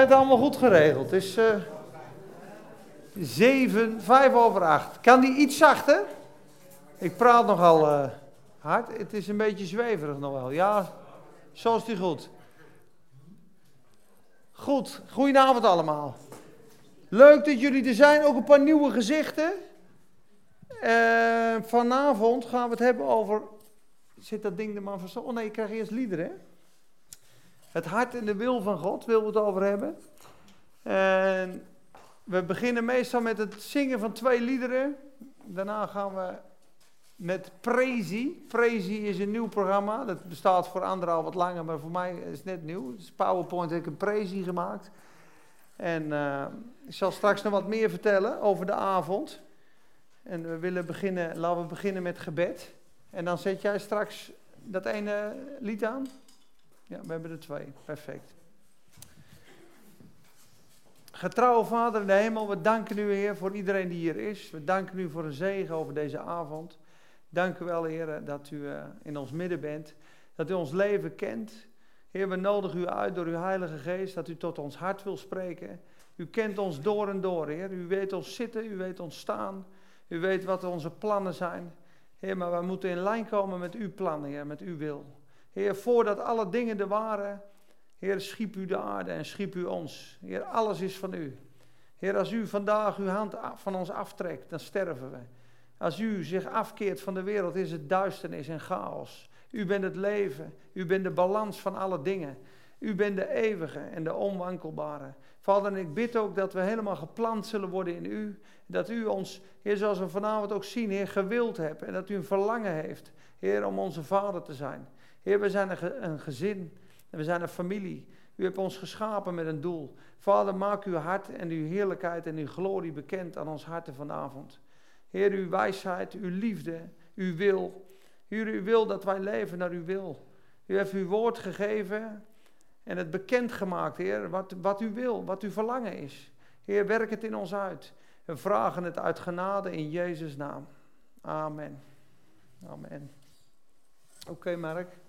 het allemaal goed geregeld. Het is uh, 7, 5 over 8. Kan die iets zachter? Ik praat nogal uh, hard. Het is een beetje zweverig nog wel. Ja, zo is die goed. Goed, goedenavond allemaal. Leuk dat jullie er zijn, ook een paar nieuwe gezichten. Uh, vanavond gaan we het hebben over. Zit dat ding er maar van Oh nee, ik krijg eerst liederen. Het hart en de wil van God willen we het over hebben. En we beginnen meestal met het zingen van twee liederen. Daarna gaan we met Prezi. Prezi is een nieuw programma. Dat bestaat voor anderen al wat langer, maar voor mij is het net nieuw. Dus PowerPoint heb ik een Prezi gemaakt. En uh, ik zal straks nog wat meer vertellen over de avond. En we willen beginnen, laten we beginnen met gebed. En dan zet jij straks dat ene lied aan. Ja, we hebben er twee. Perfect. Getrouwe Vader in de hemel, we danken u Heer voor iedereen die hier is. We danken u voor een zegen over deze avond. Dank u wel Heer dat u uh, in ons midden bent. Dat u ons leven kent. Heer, we nodigen u uit door uw Heilige Geest dat u tot ons hart wil spreken. U kent ons door en door, Heer. U weet ons zitten, u weet ons staan. U weet wat onze plannen zijn. Heer, maar we moeten in lijn komen met uw plannen, Heer, met uw wil. Heer, voordat alle dingen er waren, Heer, schiep u de aarde en schiep u ons. Heer, alles is van u. Heer, als u vandaag uw hand van ons aftrekt, dan sterven we. Als u zich afkeert van de wereld, is het duisternis en chaos. U bent het leven. U bent de balans van alle dingen. U bent de eeuwige en de onwankelbare. Vader, en ik bid ook dat we helemaal geplant zullen worden in u. Dat u ons, Heer, zoals we vanavond ook zien, Heer, gewild hebt. En dat u een verlangen heeft, Heer, om onze vader te zijn. Heer, we zijn een gezin en we zijn een familie. U hebt ons geschapen met een doel. Vader, maak uw hart en uw heerlijkheid en uw glorie bekend aan ons harten vanavond. Heer, uw wijsheid, uw liefde, uw wil. Heer, u wil dat wij leven naar uw wil. U heeft uw woord gegeven en het bekendgemaakt, Heer, wat, wat u wil, wat uw verlangen is. Heer, werk het in ons uit. We vragen het uit genade in Jezus' naam. Amen. Amen. Oké, Mark.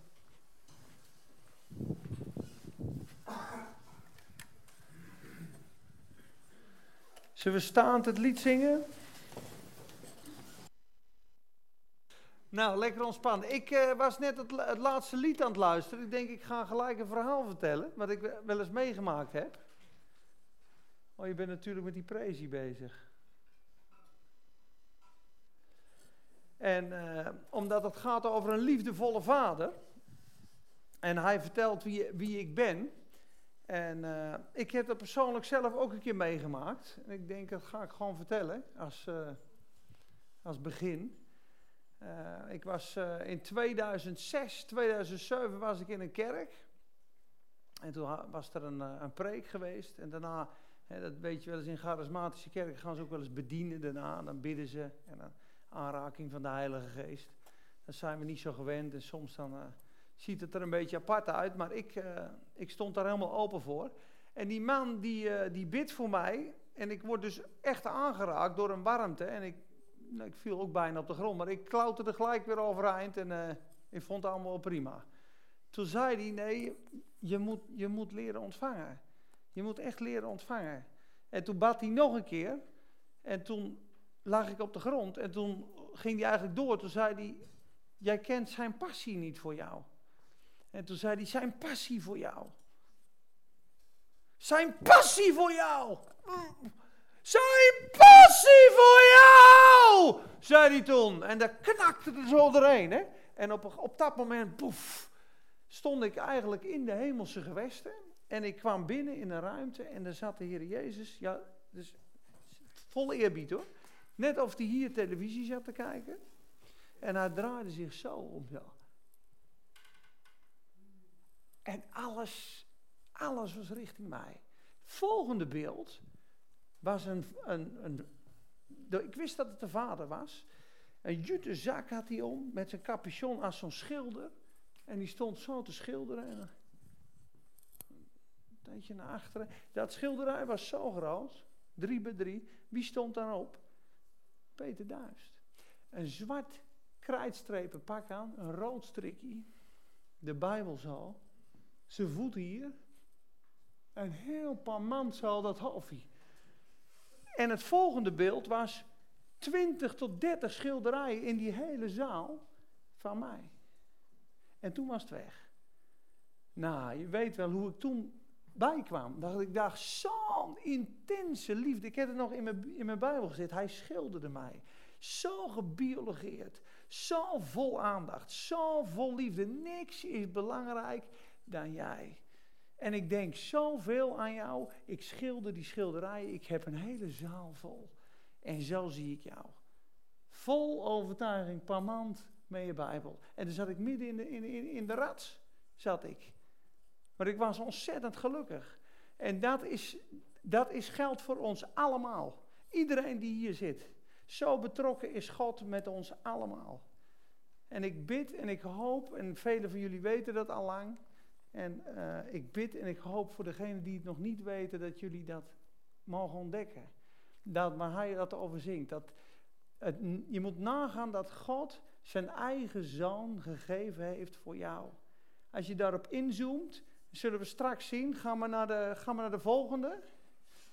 Zullen we staand het lied zingen? Nou, lekker ontspannen. Ik uh, was net het, het, laatste lied aan het luisteren. Ik denk, ik ga gelijk een verhaal vertellen, wat ik wel eens meegemaakt heb. Oh, je bent natuurlijk met die prezi bezig. En uh, omdat het gaat over een liefdevolle vader. En hij vertelt wie, wie ik ben. En uh, ik heb dat persoonlijk zelf ook een keer meegemaakt. En ik denk, dat ga ik gewoon vertellen als, als begin. Uh, ik was in 2006, 2007 was ik in een kerk. En toen was er een, een preek geweest. En daarna, hè, dat weet je wel eens in charismatische kerken, gaan ze ook wel eens bedienen daarna. Dan bidden ze. En een aanraking van de Heilige Geest. Dat zijn we niet zo gewend. En soms dan ziet het er een beetje apart uit. Maar ik, ik stond daar helemaal open voor. En die man die, die bidt voor mij. En ik word dus echt aangeraakt door een warmte. En ik nou, ik viel ook bijna op de grond, maar ik klauterde gelijk weer overeind en uh, ik vond het allemaal prima. Toen zei hij, nee, je moet, je moet leren ontvangen. Je moet echt leren ontvangen. En toen bad hij nog een keer en toen lag ik op de grond en toen ging hij eigenlijk door. Toen zei hij, jij kent zijn passie niet voor jou. En toen zei hij, zijn passie voor jou. Zijn passie voor jou. Zijn passie voor jou, zei hij toen. En daar knakte er zo doorheen. Hè? En op, op dat moment, poef, stond ik eigenlijk in de hemelse gewesten. En ik kwam binnen in een ruimte en daar zat de Heer Jezus. Ja, dus vol eerbied hoor. Net of hij hier televisie zat te kijken. En hij draaide zich zo om zo. En alles, alles was richting mij. Volgende beeld was een, een, een ik wist dat het de vader was. Een jute zak had hij om, met zijn capuchon als zo'n schilder. En die stond zo te schilderen. En een tijdje naar achteren. Dat schilderij was zo groot, drie bij drie. Wie stond daarop? Peter Duist. Een zwart krijtstrepen pak aan, een rood strikje. De Bijbel zo. Zijn voet hier. Een heel paar man zal dat hoofdje. En het volgende beeld was 20 tot 30 schilderijen in die hele zaal van mij. En toen was het weg. Nou, je weet wel hoe ik toen bijkwam. Dat ik dacht, zo'n intense liefde. Ik heb het nog in mijn, in mijn Bijbel gezet. Hij schilderde mij. Zo gebiologeerd. Zo vol aandacht. Zo vol liefde. Niks is belangrijk dan jij. En ik denk zoveel aan jou. Ik schilder die schilderijen. Ik heb een hele zaal vol. En zo zie ik jou. Vol overtuiging, per maand met je Bijbel. En dan zat ik midden in de, in, in, in de rats. Zat ik. Maar ik was ontzettend gelukkig. En dat is, dat is geld voor ons allemaal. Iedereen die hier zit. Zo betrokken is God met ons allemaal. En ik bid en ik hoop, en velen van jullie weten dat al lang. En uh, ik bid en ik hoop voor degenen die het nog niet weten, dat jullie dat mogen ontdekken. Dat hij dat overzingt. Dat je moet nagaan dat God zijn eigen zoon gegeven heeft voor jou. Als je daarop inzoomt, zullen we straks zien. Gaan we naar de, gaan we naar de volgende.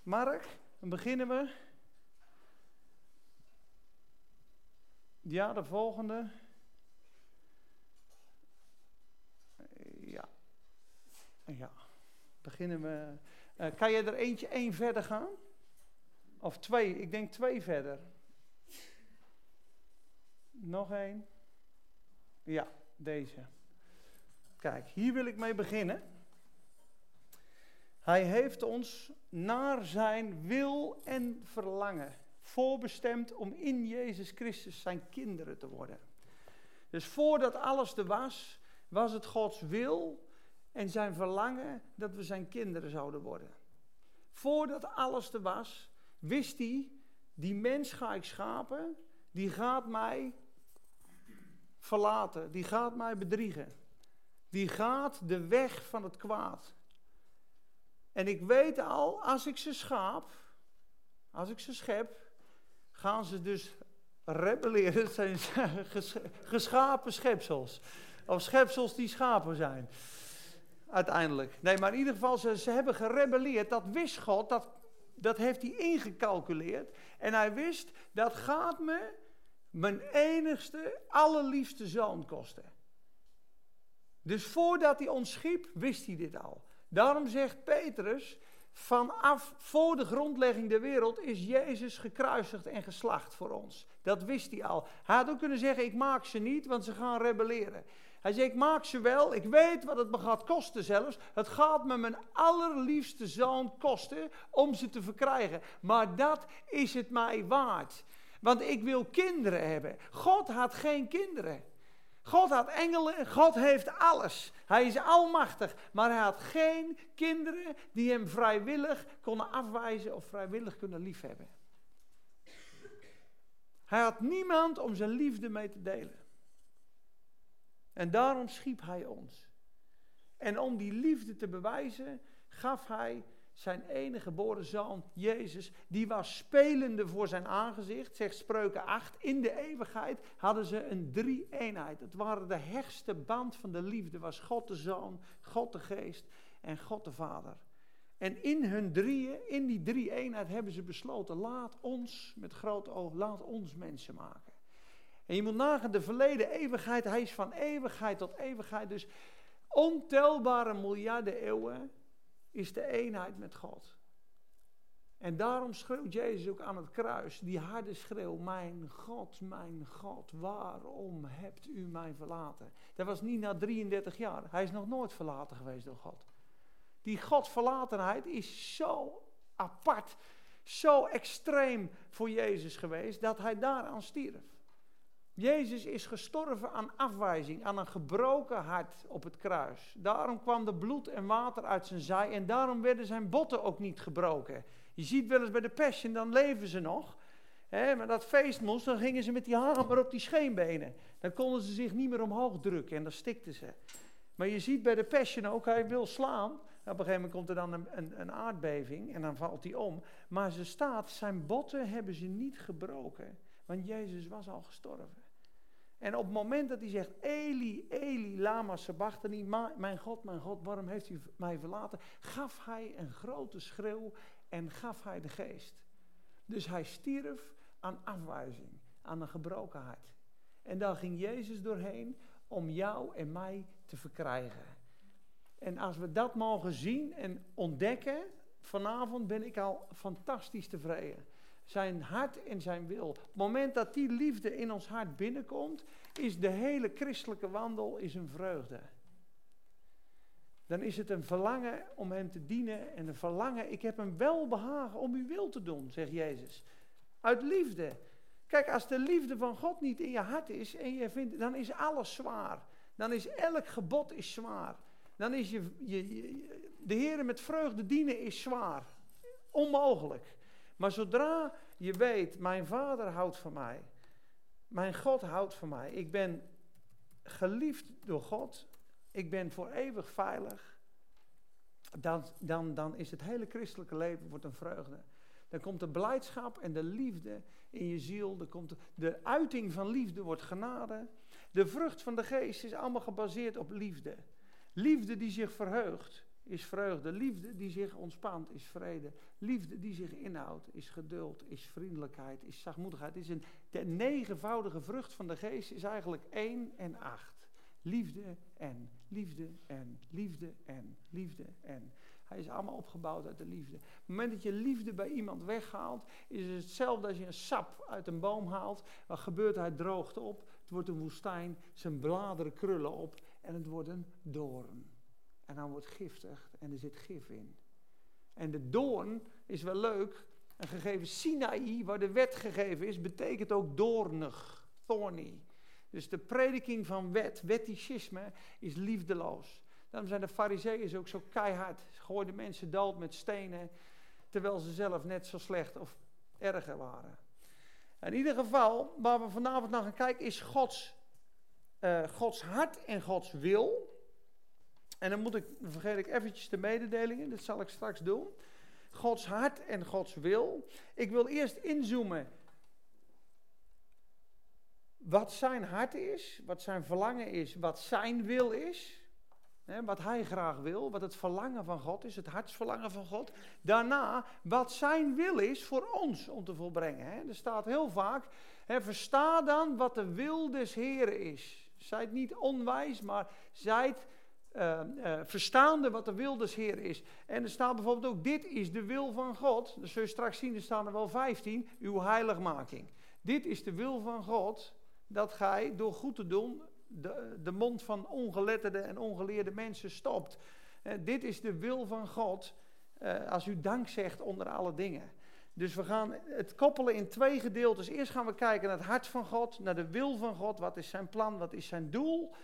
Mark, dan beginnen we. Ja, de volgende. Ja. Ja. Beginnen we. Uh, kan je er eentje één verder gaan? Of twee? Ik denk twee verder. Nog één. Ja, deze. Kijk, hier wil ik mee beginnen. Hij heeft ons naar zijn wil en verlangen voorbestemd om in Jezus Christus zijn kinderen te worden. Dus voordat alles er was, was het Gods wil en zijn verlangen dat we zijn kinderen zouden worden. Voordat alles er was, wist hij, die mens ga ik schapen, die gaat mij verlaten, die gaat mij bedriegen. Die gaat de weg van het kwaad. En ik weet al, als ik ze schaap, als ik ze schep, gaan ze dus rebelleren. Het zijn geschapen schepsels. Of schepsels die schapen zijn. Uiteindelijk. Nee, maar in ieder geval, ze, hebben gerebelleerd. Dat wist God, dat, dat heeft hij ingecalculeerd. En hij wist, dat gaat me mijn enigste, allerliefste zoon kosten. Dus voordat hij ons schiep, wist hij dit al. Daarom zegt Petrus, vanaf voor de grondlegging der wereld is Jezus gekruisigd en geslacht voor ons. Dat wist hij al. Hij had ook kunnen zeggen, ik maak ze niet, want ze gaan rebelleren. Hij zei, ik maak ze wel, ik weet wat het me gaat kosten zelfs. Het gaat me mijn allerliefste zoon kosten om ze te verkrijgen. Maar dat is het mij waard. Want ik wil kinderen hebben. God had geen kinderen. God had engelen, God heeft alles. Hij is almachtig, maar hij had geen kinderen die hem vrijwillig konden afwijzen of vrijwillig kunnen liefhebben. Hij had niemand om zijn liefde mee te delen. En daarom schiep hij ons. En om die liefde te bewijzen, gaf hij zijn enige geboren zoon, Jezus, die was spelende voor zijn aangezicht, zegt Spreuken 8. In de eeuwigheid hadden ze een drie-eenheid. Het waren de hechtste band van de liefde, was God de Zoon, God de Geest en God de Vader. En in hun drieën, in die drie-eenheid hebben ze besloten, laat ons, met groot oog, laat ons mensen maken. En je moet nagaan, de verleden eeuwigheid, hij is van eeuwigheid tot eeuwigheid, dus ontelbare miljarden eeuwen is de eenheid met God. En daarom schreeuwt Jezus ook aan het kruis, die harde schreeuw, mijn God, mijn God, waarom hebt u mij verlaten? Dat was niet na 33 jaar, hij is nog nooit verlaten geweest door God. Die Godverlatenheid is zo apart, zo extreem voor Jezus geweest, dat hij daaraan stierf. Jezus is gestorven aan afwijzing, aan een gebroken hart op het kruis. Daarom kwam de bloed en water uit zijn zij en daarom werden zijn botten ook niet gebroken. Je ziet wel eens bij de Passion, dan leven ze nog. Hè, maar dat feest moest, dan gingen ze met die hamer op die scheenbenen. Dan konden ze zich niet meer omhoog drukken en dan stikten ze. Maar je ziet bij de Passion ook, hij wil slaan. Op een gegeven moment komt er dan een, een aardbeving en dan valt hij om. Maar ze staat, zijn botten hebben ze niet gebroken, want Jezus was al gestorven. En op het moment dat hij zegt, Eli, Eli, lama sabachthani, mijn God, mijn God, waarom heeft u mij verlaten? Gaf hij een grote schreeuw en gaf hij de geest. Dus hij stierf aan afwijzing, aan een gebroken hart. En daar ging Jezus doorheen om jou en mij te verkrijgen. En als we dat mogen zien en ontdekken, vanavond ben ik al fantastisch tevreden. Zijn hart en zijn wil. Op het moment dat die liefde in ons hart binnenkomt, is de hele christelijke wandel is een vreugde. Dan is het een verlangen om hem te dienen en een verlangen, ik heb een welbehagen om uw wil te doen, zegt Jezus. Uit liefde. Kijk, als de liefde van God niet in je hart is en je vindt, dan is alles zwaar. Dan is elk gebod is zwaar. Dan is je, je, je de Heer met vreugde dienen is zwaar. Onmogelijk. Maar zodra je weet, mijn vader houdt van mij. Mijn God houdt van mij. Ik ben geliefd door God. Ik ben voor eeuwig veilig. Dan, dan, dan is het hele christelijke leven wordt een vreugde. Dan komt de blijdschap en de liefde in je ziel. Komt de uiting van liefde wordt genade. De vrucht van de geest is allemaal gebaseerd op liefde. Liefde die zich verheugt is vreugde. Liefde die zich ontspant is vrede. Liefde die zich inhoudt is geduld, is vriendelijkheid, is zachtmoedigheid. Is een, de negenvoudige vrucht van de geest is eigenlijk één en acht. Liefde en liefde en liefde en liefde en. Hij is allemaal opgebouwd uit de liefde. Op het moment dat je liefde bij iemand weghaalt, is het hetzelfde als je een sap uit een boom haalt. Wat gebeurt? Hij droogt op. Het wordt een woestijn. Zijn bladeren krullen op en het wordt een doorn. En dan wordt giftig en er zit gif in. En de doorn is wel leuk. Een gegeven Sinaï, waar de wet gegeven is, betekent ook doornig, thorny. Dus de prediking van wet, wetticisme, is liefdeloos. Daarom zijn de fariseeën ook zo keihard. Ze gooiden mensen dood met stenen, terwijl ze zelf net zo slecht of erger waren. In ieder geval, waar we vanavond naar gaan kijken, is Gods, uh, Gods hart en Gods wil. En dan moet ik, vergeet ik eventjes de mededelingen, dat zal ik straks doen. Gods hart en Gods wil. Ik wil eerst inzoomen wat zijn hart is, wat zijn verlangen is, wat zijn wil is. Hè, wat hij graag wil, wat het verlangen van God is, het hartsverlangen van God. Daarna, wat zijn wil is voor ons om te volbrengen. Hè. Er staat heel vaak, hè, versta dan wat de wil des Heren is. Zijt niet onwijs, maar zijt uh, uh, verstaande wat de wil des Heer is. En er staat bijvoorbeeld ook, dit is de wil van God. Dat zul je straks zien, er staan er wel 15, uw heiligmaking. Dit is de wil van God, dat gij door goed te doen de, de mond van ongeletterde en ongeleerde mensen stopt. Uh, dit is de wil van God, als u dank zegt onder alle dingen. Dus we gaan het koppelen in twee gedeeltes. Eerst gaan we kijken naar het hart van God, naar de wil van God. Wat is zijn plan, wat is zijn doel?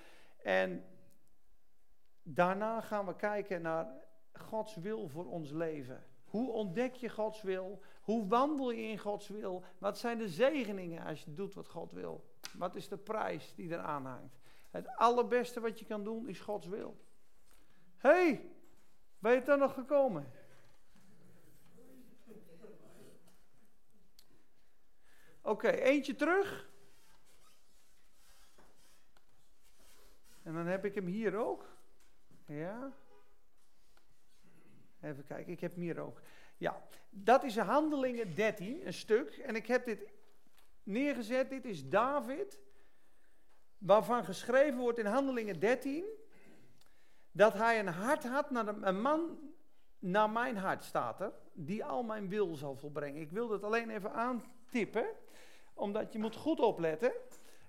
En Daarna gaan we kijken naar Gods wil voor ons leven. Hoe ontdek je Gods wil? Hoe wandel je in Gods wil? Wat zijn de zegeningen als je doet wat God wil? Wat is de prijs die eraan hangt? Het allerbeste wat je kan doen is Gods wil. hey, ben je er nog gekomen? Oké, eentje terug. En dan heb ik hem hier ook. Ja. Even kijken, ik heb hier ook. Ja, dat is Handelingen 13, een stuk. En ik heb dit neergezet. Dit is David, waarvan geschreven wordt in Handelingen 13 dat hij een hart had naar een man naar mijn hart staat er, die al mijn wil zal volbrengen. Ik wil dat alleen even aantippen, omdat je moet goed opletten.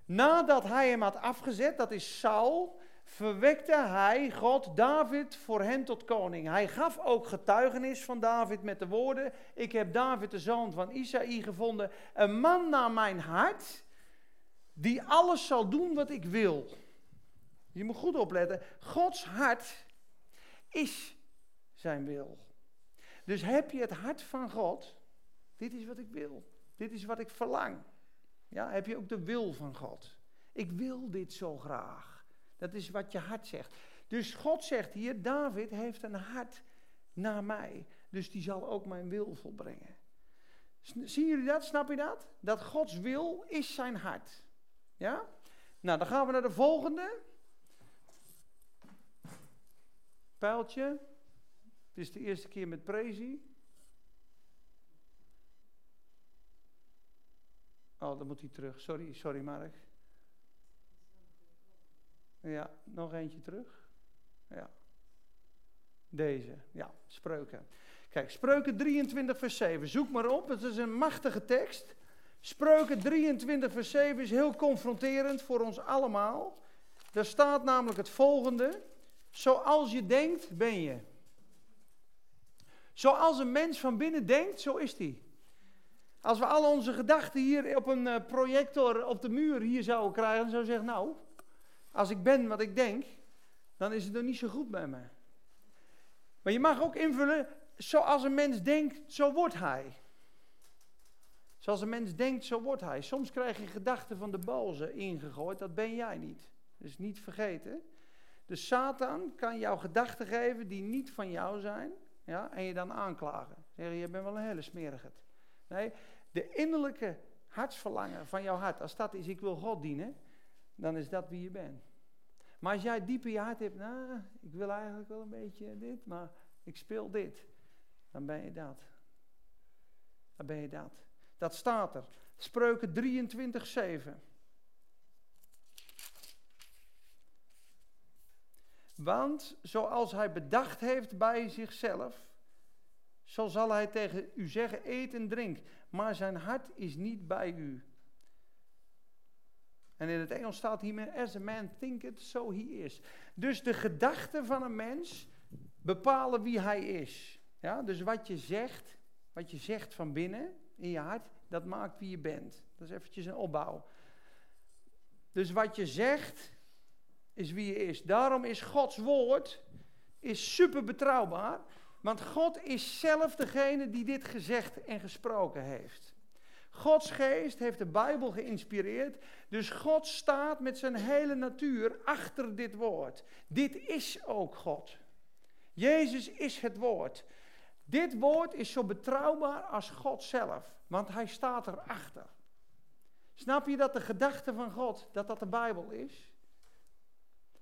Nadat hij hem had afgezet, dat is Saul, verwekte hij God David voor hen tot koning. Hij gaf ook getuigenis van David met de woorden: Ik heb David, de zoon van Isaïe, gevonden, een man naar mijn hart, die alles zal doen wat ik wil. Je moet goed opletten: Gods hart is zijn wil. Dus heb je het hart van God, dit is wat ik wil, dit is wat ik verlang. Ja, heb je ook de wil van God. Ik wil dit zo graag. Dat is wat je hart zegt. Dus God zegt hier, David heeft een hart naar mij. Dus die zal ook mijn wil volbrengen. Zien jullie dat? Snap je dat? Dat Gods wil is zijn hart. Ja? Nou, dan gaan we naar de volgende. Pijltje. Het is de eerste keer met Prezi. Oh, dan moet hij terug. Sorry, sorry Mark. Ja, nog eentje terug. Ja. Deze, ja, spreuken. Kijk, spreuken 23 vers 7. Zoek maar op, het is een machtige tekst. Spreuken 23 vers 7 is heel confronterend voor ons allemaal. Daar staat namelijk het volgende. Zoals je denkt, ben je. Zoals een mens van binnen denkt, zo is die. Als we al onze gedachten hier op een eh, projector op de muur hier zouden krijgen, dan zou je zeggen, nou, als ik ben wat ik denk, dan is het er niet zo goed bij me. Maar je mag ook invullen, zoals een mens denkt, zo wordt hij. Zoals een mens denkt, zo wordt hij. Soms krijg je gedachten van de balzen ingegooid, dat ben jij niet. Dus niet vergeten. Dus Satan kan jou gedachten geven die niet van jou zijn, ja, en je dan aanklagen. Zeggen, je bent wel een hele smerigheid. Nee, de innerlijke hartsverlangen van jouw hart, als dat is, ik wil God dienen, dan is dat wie je bent. Maar als jij diep in je hart hebt, nou, ik wil eigenlijk wel een beetje dit, maar ik speel dit, dan ben je dat. Dan ben je dat. Dat staat er. Spreuken 23, 7. Want zoals hij bedacht heeft bij zichzelf, zo zal hij tegen u zeggen: eet en drink. Maar zijn hart is niet bij u. En in het Engels staat hier: As a man thinketh, so he is. Dus de gedachten van een mens bepalen wie hij is. Ja, dus wat je zegt, wat je zegt van binnen in je hart, dat maakt wie je bent. Dat is eventjes een opbouw. Dus wat je zegt, is wie je is. Daarom is Gods woord is super betrouwbaar. Want God is zelf degene die dit gezegd en gesproken heeft. Gods geest heeft de Bijbel geïnspireerd. Dus God staat met zijn hele natuur achter dit woord. Dit is ook God. Jezus is het woord. Dit woord is zo betrouwbaar als God zelf, want hij staat erachter. Snap je dat de gedachte van God, dat dat de Bijbel is?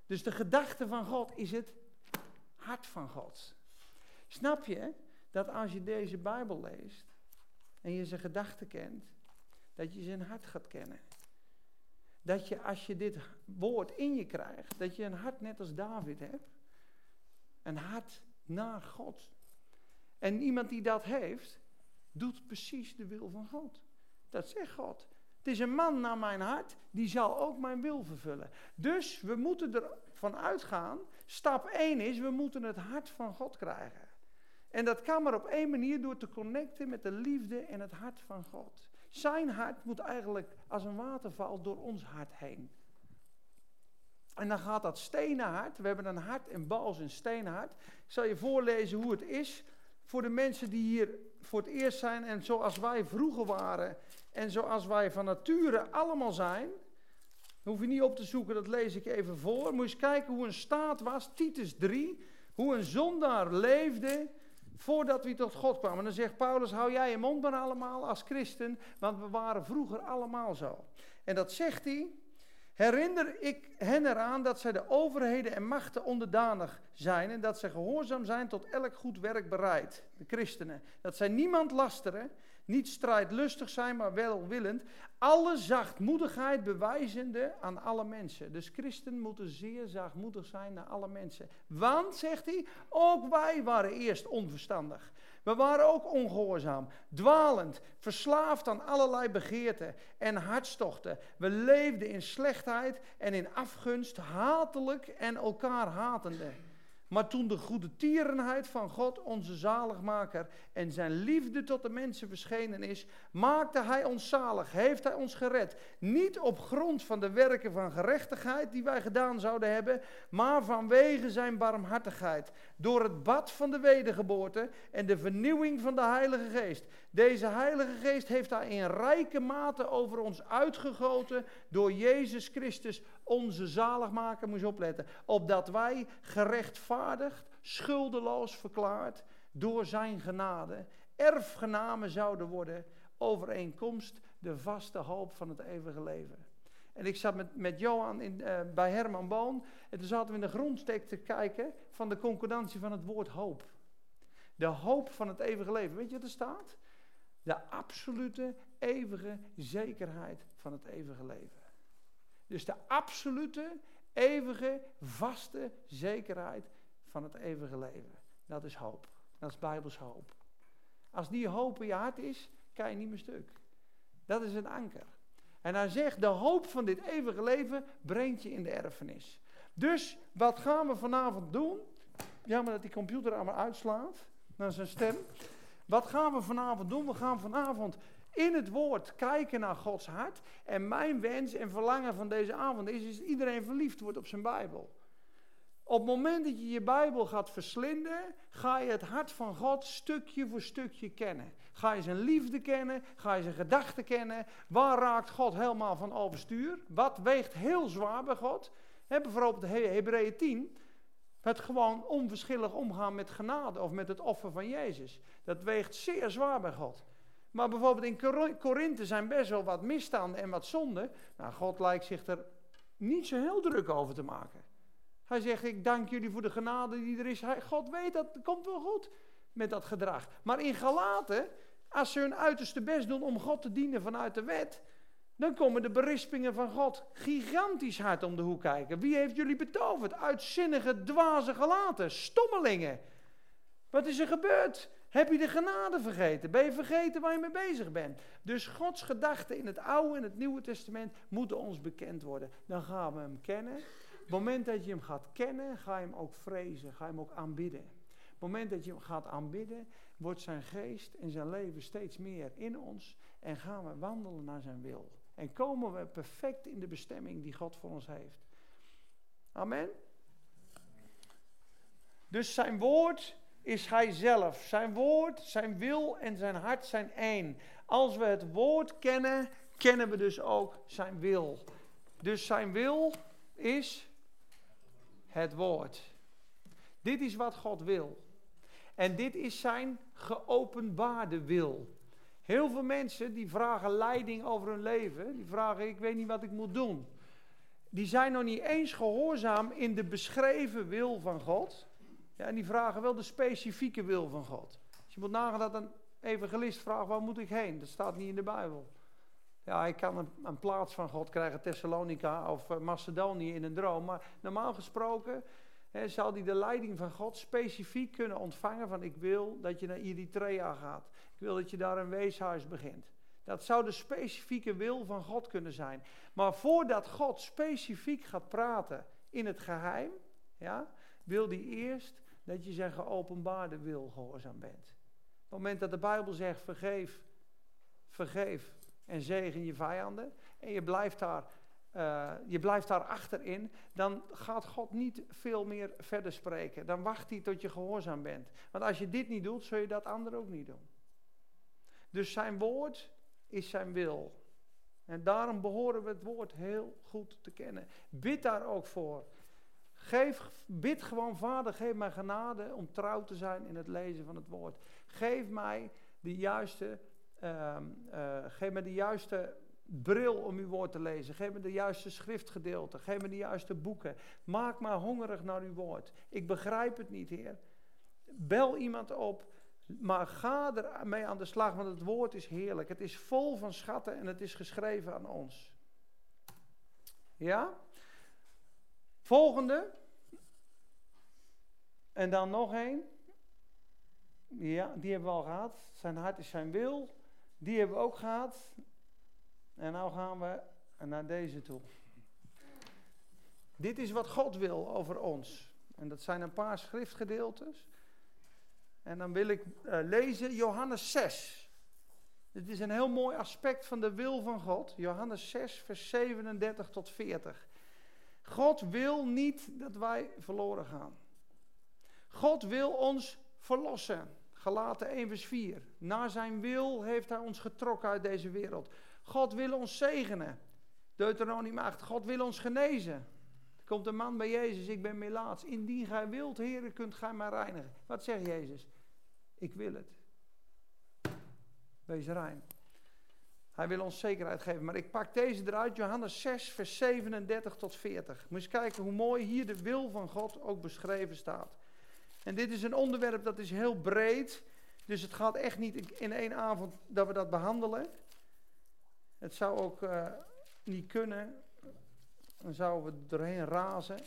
Dus de gedachte van God is het hart van God. Snap je dat als je deze Bijbel leest en je zijn gedachten kent, dat je zijn hart gaat kennen? Dat je als je dit woord in je krijgt, dat je een hart net als David hebt. Een hart naar God. En iemand die dat heeft, doet precies de wil van God. Dat zegt God. Het is een man naar mijn hart, die zal ook mijn wil vervullen. Dus we moeten ervan uitgaan, stap 1 is, we moeten het hart van God krijgen. En dat kan maar op één manier door te connecten met de liefde en het hart van God. Zijn hart moet eigenlijk als een waterval door ons hart heen. En dan gaat dat stenen hart, we hebben een hart en bals en stenen hart. Ik zal je voorlezen hoe het is voor de mensen die hier voor het eerst zijn en zoals wij vroeger waren en zoals wij van nature allemaal zijn. Hoef je niet op te zoeken, dat lees ik even voor. Moet je eens kijken hoe een staat was, Titus 3, hoe een zondaar leefde voordat we tot God kwamen. Dan zegt Paulus, hou jij je mond maar allemaal als christen, want we waren vroeger allemaal zo. En dat zegt hij, herinner ik hen eraan dat zij de overheden en machten onderdanig zijn en dat zij gehoorzaam zijn tot elk goed werk bereid, de christenen. Dat zij niemand lasteren, niet strijdlustig zijn, maar welwillend. Alle zachtmoedigheid bewijzende aan alle mensen. Dus christen moeten zeer zachtmoedig zijn naar alle mensen. Want, zegt hij, ook wij waren eerst onverstandig. We waren ook ongehoorzaam, dwalend, verslaafd aan allerlei begeerten en hartstochten. We leefden in slechtheid en in afgunst, hatelijk en elkaar hatende. Maar toen de goede tierenheid van God, onze zaligmaker, en zijn liefde tot de mensen verschenen is, maakte hij ons zalig, heeft hij ons gered. Niet op grond van de werken van gerechtigheid die wij gedaan zouden hebben, maar vanwege zijn barmhartigheid. Door het bad van de wedergeboorte en de vernieuwing van de Heilige Geest. Deze Heilige Geest heeft hij in rijke mate over ons uitgegoten door Jezus Christus, onze zaligmaker. Moet je opletten. Opdat wij gerechtvaardigd, schuldeloos verklaard door zijn genade, erfgenamen zouden worden overeenkomst de vaste hoop van het eeuwige leven. En ik zat met, met Johan in, uh, bij Herman Boon. En toen zaten we in de grondsteek te kijken van de concordantie van het woord hoop. De hoop van het eeuwige leven. Weet je wat er staat? De absolute, eeuwige zekerheid van het eeuwige leven. Dus de absolute, eeuwige, vaste zekerheid van het eeuwige leven. Dat is hoop. Dat is Bijbels hoop. Als die hoop in je hart is, kan je niet meer stuk. Dat is een anker. En hij zegt, de hoop van dit eeuwige leven brengt je in de erfenis. Dus wat gaan we vanavond doen? Jammer dat die computer allemaal uitslaat naar zijn stem. Wat gaan we vanavond doen? We gaan vanavond in het woord kijken naar Gods hart. En mijn wens en verlangen van deze avond is, is dat iedereen verliefd wordt op zijn Bijbel. Op het moment dat je je Bijbel gaat verslinden, ga je het hart van God stukje voor stukje kennen. Ga je zijn liefde kennen, ga je zijn gedachten kennen. Waar raakt God helemaal van overstuur? Wat weegt heel zwaar bij God? He, bijvoorbeeld Hebreeën 10, het gewoon onverschillig omgaan met genade of met het offer van Jezus. Dat weegt zeer zwaar bij God. Maar bijvoorbeeld in Korinthe zijn best wel wat misstanden en wat zonden. Nou, God lijkt zich er niet zo heel druk over te maken. Hij zegt, ik dank jullie voor de genade die er is. God weet dat, komt wel goed met dat gedrag. Maar in Galaten, als ze hun uiterste best doen om God te dienen vanuit de wet, dan komen de berispingen van God gigantisch hard om de hoek kijken. Wie heeft jullie betoverd? Uitzinnige, dwaze gelaten, stommelingen. Wat is er gebeurd? Heb je de genade vergeten? Ben je vergeten waar je mee bezig bent? Dus Gods gedachten in het Oude en het Nieuwe Testament moeten ons bekend worden. Dan gaan we hem kennen. Het moment dat je hem gaat kennen, ga je hem ook vrezen, ga je hem ook aanbidden. Het moment dat je hem gaat aanbidden, wordt zijn geest en zijn leven steeds meer in ons en gaan we wandelen naar zijn wil. En komen we perfect in de bestemming die God voor ons heeft. Amen. Dus zijn woord is hij zelf. Zijn woord, zijn wil en zijn hart zijn één. Als we het woord kennen, kennen we dus ook zijn wil. Dus zijn wil is het woord. Dit is wat God wil. En dit is zijn geopenbaarde wil. Heel veel mensen die vragen leiding over hun leven. Die vragen, ik weet niet wat ik moet doen. Die zijn nog niet eens gehoorzaam in de beschreven wil van God. Ja, en die vragen wel de specifieke wil van God. Als je moet nagaan dat een evangelist vraagt, waar moet ik heen? Dat staat niet in de Bijbel. Ja, ik kan een, plaats van God krijgen, Thessalonica of eh, Macedonië in een droom. Maar normaal gesproken zal hij de leiding van God specifiek kunnen ontvangen van ik wil dat je naar Eritrea gaat. Ik wil dat je daar een weeshuis begint. Dat zou de specifieke wil van God kunnen zijn. Maar voordat God specifiek gaat praten in het geheim, ja, wil hij eerst dat je zijn geopenbaarde wil gehoorzaam bent. Op het moment dat de Bijbel zegt vergeef, vergeef en zegen je vijanden en je blijft daar uh, je blijft daar achterin, dan gaat God niet veel meer verder spreken. Dan wacht hij tot je gehoorzaam bent. Want als je dit niet doet, zul je dat andere ook niet doen. Dus zijn woord is zijn wil. En daarom behoren we het woord heel goed te kennen. Bid daar ook voor. Geef, bid gewoon, Vader, geef mij genade om trouw te zijn in het lezen van het woord. Geef mij de juiste, uh, uh, geef mij de juiste bril om uw woord te lezen. Geef me de juiste schriftgedeelte. Geef me de juiste boeken. Maak me hongerig naar uw woord. Ik begrijp het niet, Heer. Bel iemand op. Maar ga ermee aan de slag, want het woord is heerlijk. Het is vol van schatten en het is geschreven aan ons. Ja? Volgende. En dan nog één. Ja, die hebben we al gehad. Zijn hart is zijn wil. Die hebben we ook gehad. En nou gaan we naar deze toe. Dit is wat God wil over ons. En dat zijn een paar schriftgedeeltes. En dan wil ik uh, lezen Johannes 6. Dit is een heel mooi aspect van de wil van God. Johannes 6, vers 37 tot 40. God wil niet dat wij verloren gaan. God wil ons verlossen. Galaten 1 vers 4. Naar zijn wil heeft hij ons getrokken uit deze wereld. God wil ons zegenen. Deuteronomium 8. God wil ons genezen. Er komt een man bij Jezus, ik ben melaats. Indien gij wilt, heren, kunt gij mij reinigen. Wat zegt Jezus? Ik wil het. Wees rein. Hij wil ons zekerheid geven. Maar ik pak deze eruit, Johannes 6, vers 37 tot 40. Moet eens kijken hoe mooi hier de wil van God ook beschreven staat. En dit is een onderwerp dat is heel breed. Dus het gaat echt niet in één avond dat we dat behandelen. Het zou ook uh, niet kunnen. Dan zouden we doorheen razen.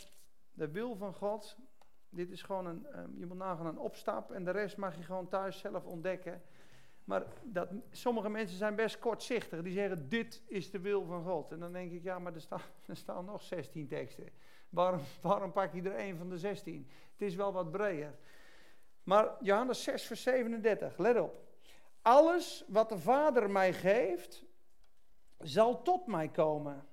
De wil van God. Dit is gewoon een, um, je moet nagaan een opstap. En de rest mag je gewoon thuis zelf ontdekken. Maar dat, sommige mensen zijn best kortzichtig. Die zeggen, dit is de wil van God. En dan denk ik, ja, maar er staan, er staan nog 16 teksten. Waarom, waarom pak je er één van de 16? Het is wel wat breder. Maar Johannes 6, vers 37, let op. Alles wat de Vader mij geeft, zal tot mij komen.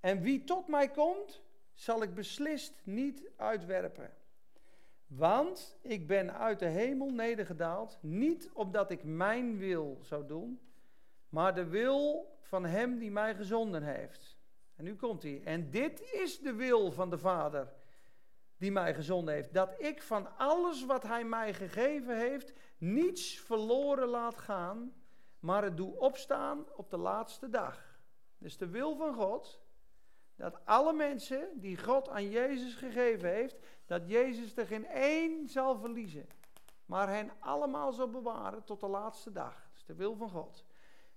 En wie tot mij komt, zal ik beslist niet uitwerpen. Want ik ben uit de hemel nedergedaald, niet opdat ik mijn wil zou doen, maar de wil van Hem die mij gezonden heeft. En nu komt hij. En dit is de wil van de Vader die mij gezonden heeft. Dat ik van alles wat Hij mij gegeven heeft, niets verloren laat gaan, maar het doe opstaan op de laatste dag. Dus de wil van God, dat alle mensen die God aan Jezus gegeven heeft, dat Jezus er geen één zal verliezen, maar hen allemaal zal bewaren tot de laatste dag. Dat is de wil van God.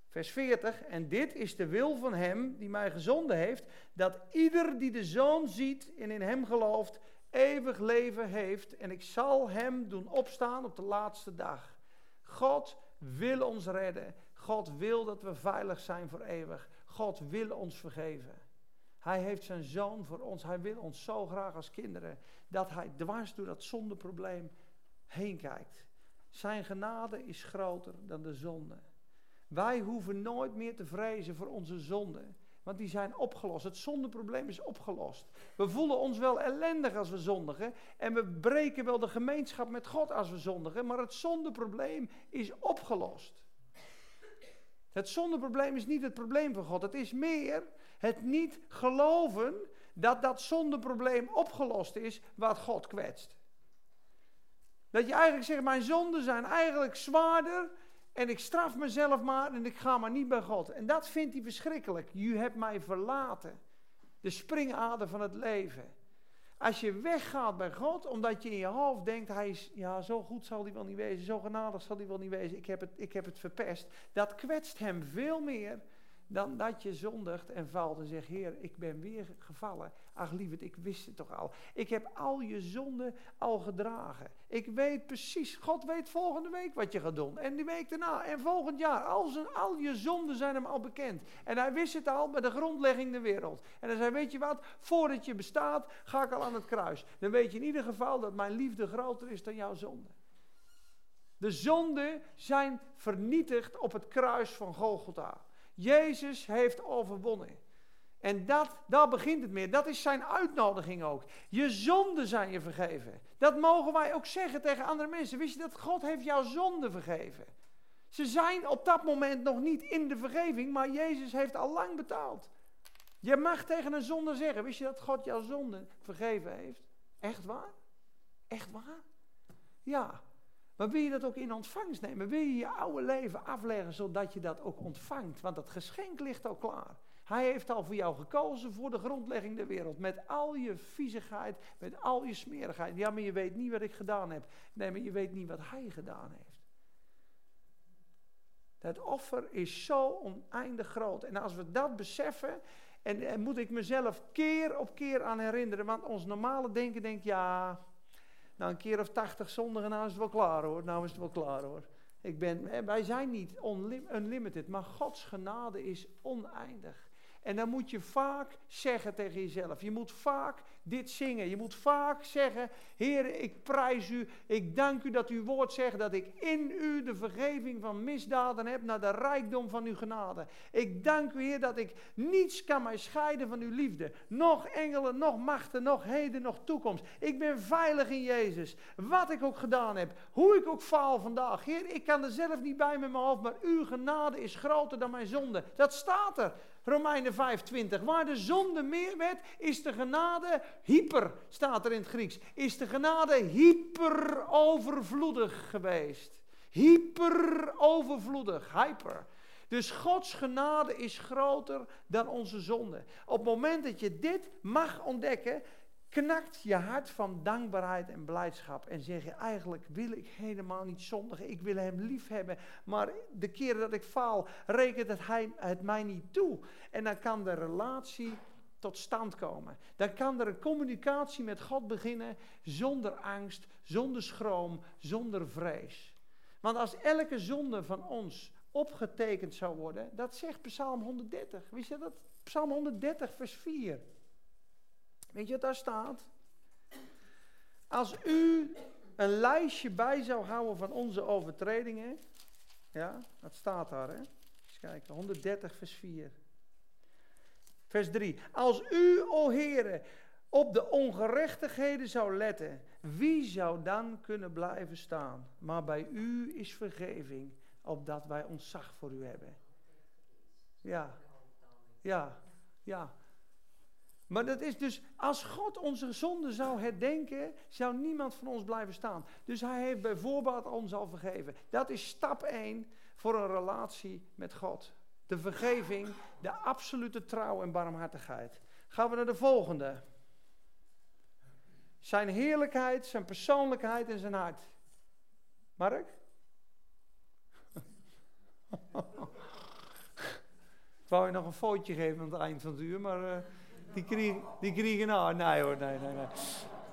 Vers 40, en dit is de wil van Hem die mij gezonden heeft, dat ieder die de Zoon ziet en in Hem gelooft, eeuwig leven heeft. En ik zal Hem doen opstaan op de laatste dag. God wil ons redden. God wil dat we veilig zijn voor eeuwig. God wil ons vergeven. Hij heeft zijn zoon voor ons. Hij wil ons zo graag als kinderen. Dat hij dwars door dat zondeprobleem heen kijkt. Zijn genade is groter dan de zonde. Wij hoeven nooit meer te vrezen voor onze zonden. Want die zijn opgelost. Het zondeprobleem is opgelost. We voelen ons wel ellendig als we zondigen. En we breken wel de gemeenschap met God als we zondigen. Maar het zondeprobleem is opgelost. Het zondeprobleem is niet het probleem van God. Het is meer het niet geloven dat dat zondeprobleem opgelost is wat God kwetst. Dat je eigenlijk zegt, mijn zonden zijn eigenlijk zwaarder en ik straf mezelf maar en ik ga maar niet bij God. En dat vindt hij verschrikkelijk. Je hebt mij verlaten. De springader van het leven. Als je weggaat bij God, omdat je in je hoofd denkt, hij is, ja, zo goed zal hij wel niet wezen, zo genadig zal hij wel niet wezen, ik heb het, ik heb het verpest. Dat kwetst hem veel meer dan dat je zondigt en valt en zegt, Heer, ik ben weer gevallen. Ach lieverd, ik wist het toch al. Ik heb al je zonden al gedragen. Ik weet precies, God weet volgende week wat je gaat doen. En die week daarna en volgend jaar. Al, zijn, al je zonden zijn hem al bekend. En hij wist het al bij de grondlegging der wereld. En hij zei, weet je wat, voordat je bestaat, ga ik al aan het kruis. Dan weet je in ieder geval dat mijn liefde groter is dan jouw zonde. De zonden zijn vernietigd op het kruis van Golgotha. Jezus heeft overwonnen. En dat, daar begint het meer. Dat is zijn uitnodiging ook. Je zonden zijn je vergeven. Dat mogen wij ook zeggen tegen andere mensen. Wist je dat God heeft jouw zonden vergeven? Ze zijn op dat moment nog niet in de vergeving, maar Jezus heeft al lang betaald. Je mag tegen een zonde zeggen, wist je dat God jouw zonden vergeven heeft? Echt waar? Echt waar? Ja, maar wil je dat ook in ontvangst nemen? Wil je je oude leven afleggen zodat je dat ook ontvangt? Want dat geschenk ligt al klaar. Hij heeft al voor jou gekozen voor de grondlegging der wereld. Met al je viezigheid, met al je smerigheid. Ja, maar je weet niet wat ik gedaan heb. Nee, maar je weet niet wat hij gedaan heeft. Dat offer is zo oneindig groot. En als we dat beseffen, en, en moet ik mezelf keer op keer aan herinneren. Want ons normale denken denkt, ja, nou, een keer of tachtig zondigen, nou is het wel klaar hoor. Nou is het wel klaar hoor. Ik ben, wij zijn niet unlimited, maar Gods genade is oneindig. En dan moet je vaak zeggen tegen jezelf. Je moet vaak dit zingen. Je moet vaak zeggen: Heer, ik prijs u. Ik dank u dat uw woord zegt dat ik in u de vergeving van misdaden heb naar de rijkdom van uw genade. Ik dank u, Heer, dat ik niets kan mij scheiden van uw liefde. Nog engelen, nog machten, nog heden, nog toekomst. Ik ben veilig in Jezus. Wat ik ook gedaan heb, hoe ik ook faal vandaag. Heer, ik kan er zelf niet bij met mijn hoofd, maar uw genade is groter dan mijn zonde. Dat staat er. Romeinen 5:20. Waar de zonde meer werd, is de genade hyper, staat er in het Grieks. Is de genade hyper overvloedig geweest. Hyper overvloedig, hyper. Dus Gods genade is groter dan onze zonde. Op het moment dat je dit mag ontdekken, knakt je hart van dankbaarheid en blijdschap. En zeg je, eigenlijk wil ik helemaal niet zondigen. Ik wil hem lief hebben. Maar de keren dat ik faal, rekent het, hij, het mij niet toe. En dan kan de relatie tot stand komen. Dan kan er een communicatie met God beginnen zonder angst, zonder schroom, zonder vrees. Want als elke zonde van ons opgetekend zou worden, dat zegt Psalm 130. Wist je dat? Psalm 130, vers 4. Weet je wat daar staat? Als u een lijstje bij zou houden van onze overtredingen, ja, dat staat daar, hè? Eens kijken, 130, vers 4. Vers 3. Als u, o Heere, op de ongerechtigheden zou letten, wie zou dan kunnen blijven staan? Maar bij u is vergeving, opdat wij ontzag voor u hebben. Ja, ja, ja. Maar dat is dus, als God onze zonde zou herdenken, zou niemand van ons blijven staan. Dus hij heeft bijvoorbeeld ons al vergeven. Dat is stap 1 voor een relatie met God. De vergeving, de absolute trouw en barmhartigheid. Gaan we naar de volgende. Zijn heerlijkheid, zijn persoonlijkheid en zijn hart. Mark? Ik wou je nog een foutje geven aan het eind van het uur, maar uh, die, kreeg, die kriegen nou. Nee hoor, nee, nee, nee.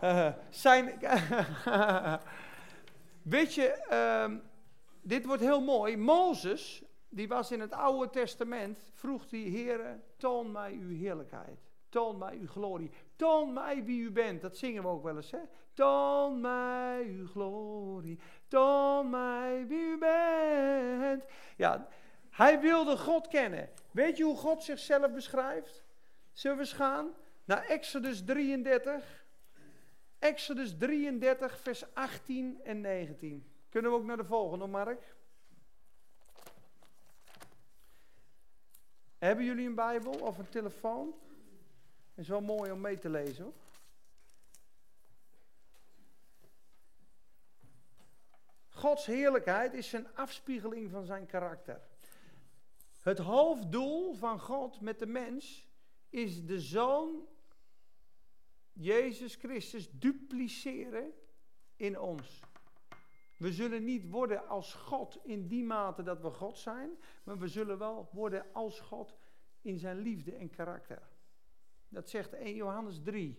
Uh, zijn. Weet je, uh, dit wordt heel mooi. Mozes, die was in het Oude Testament, vroeg die Heere, toon mij uw heerlijkheid. Toon mij uw glorie. Toon mij wie u bent. Dat zingen we ook wel eens, hè? Toon mij uw glorie. Toon mij wie u bent. Ja, hij wilde God kennen. Weet je hoe God zichzelf beschrijft? Zullen we eens gaan naar Exodus 33? Exodus 33, vers 18 en 19. Kunnen we ook naar de volgende, Mark? Hebben jullie een Bijbel of een telefoon? Is wel mooi om mee te lezen hoor. Gods heerlijkheid is een afspiegeling van zijn karakter. Het hoofddoel van God met de mens is de Zoon Jezus Christus dupliceren in ons. We zullen niet worden als God in die mate dat we God zijn, maar we zullen wel worden als God in zijn liefde en karakter. Dat zegt 1 Johannes 3.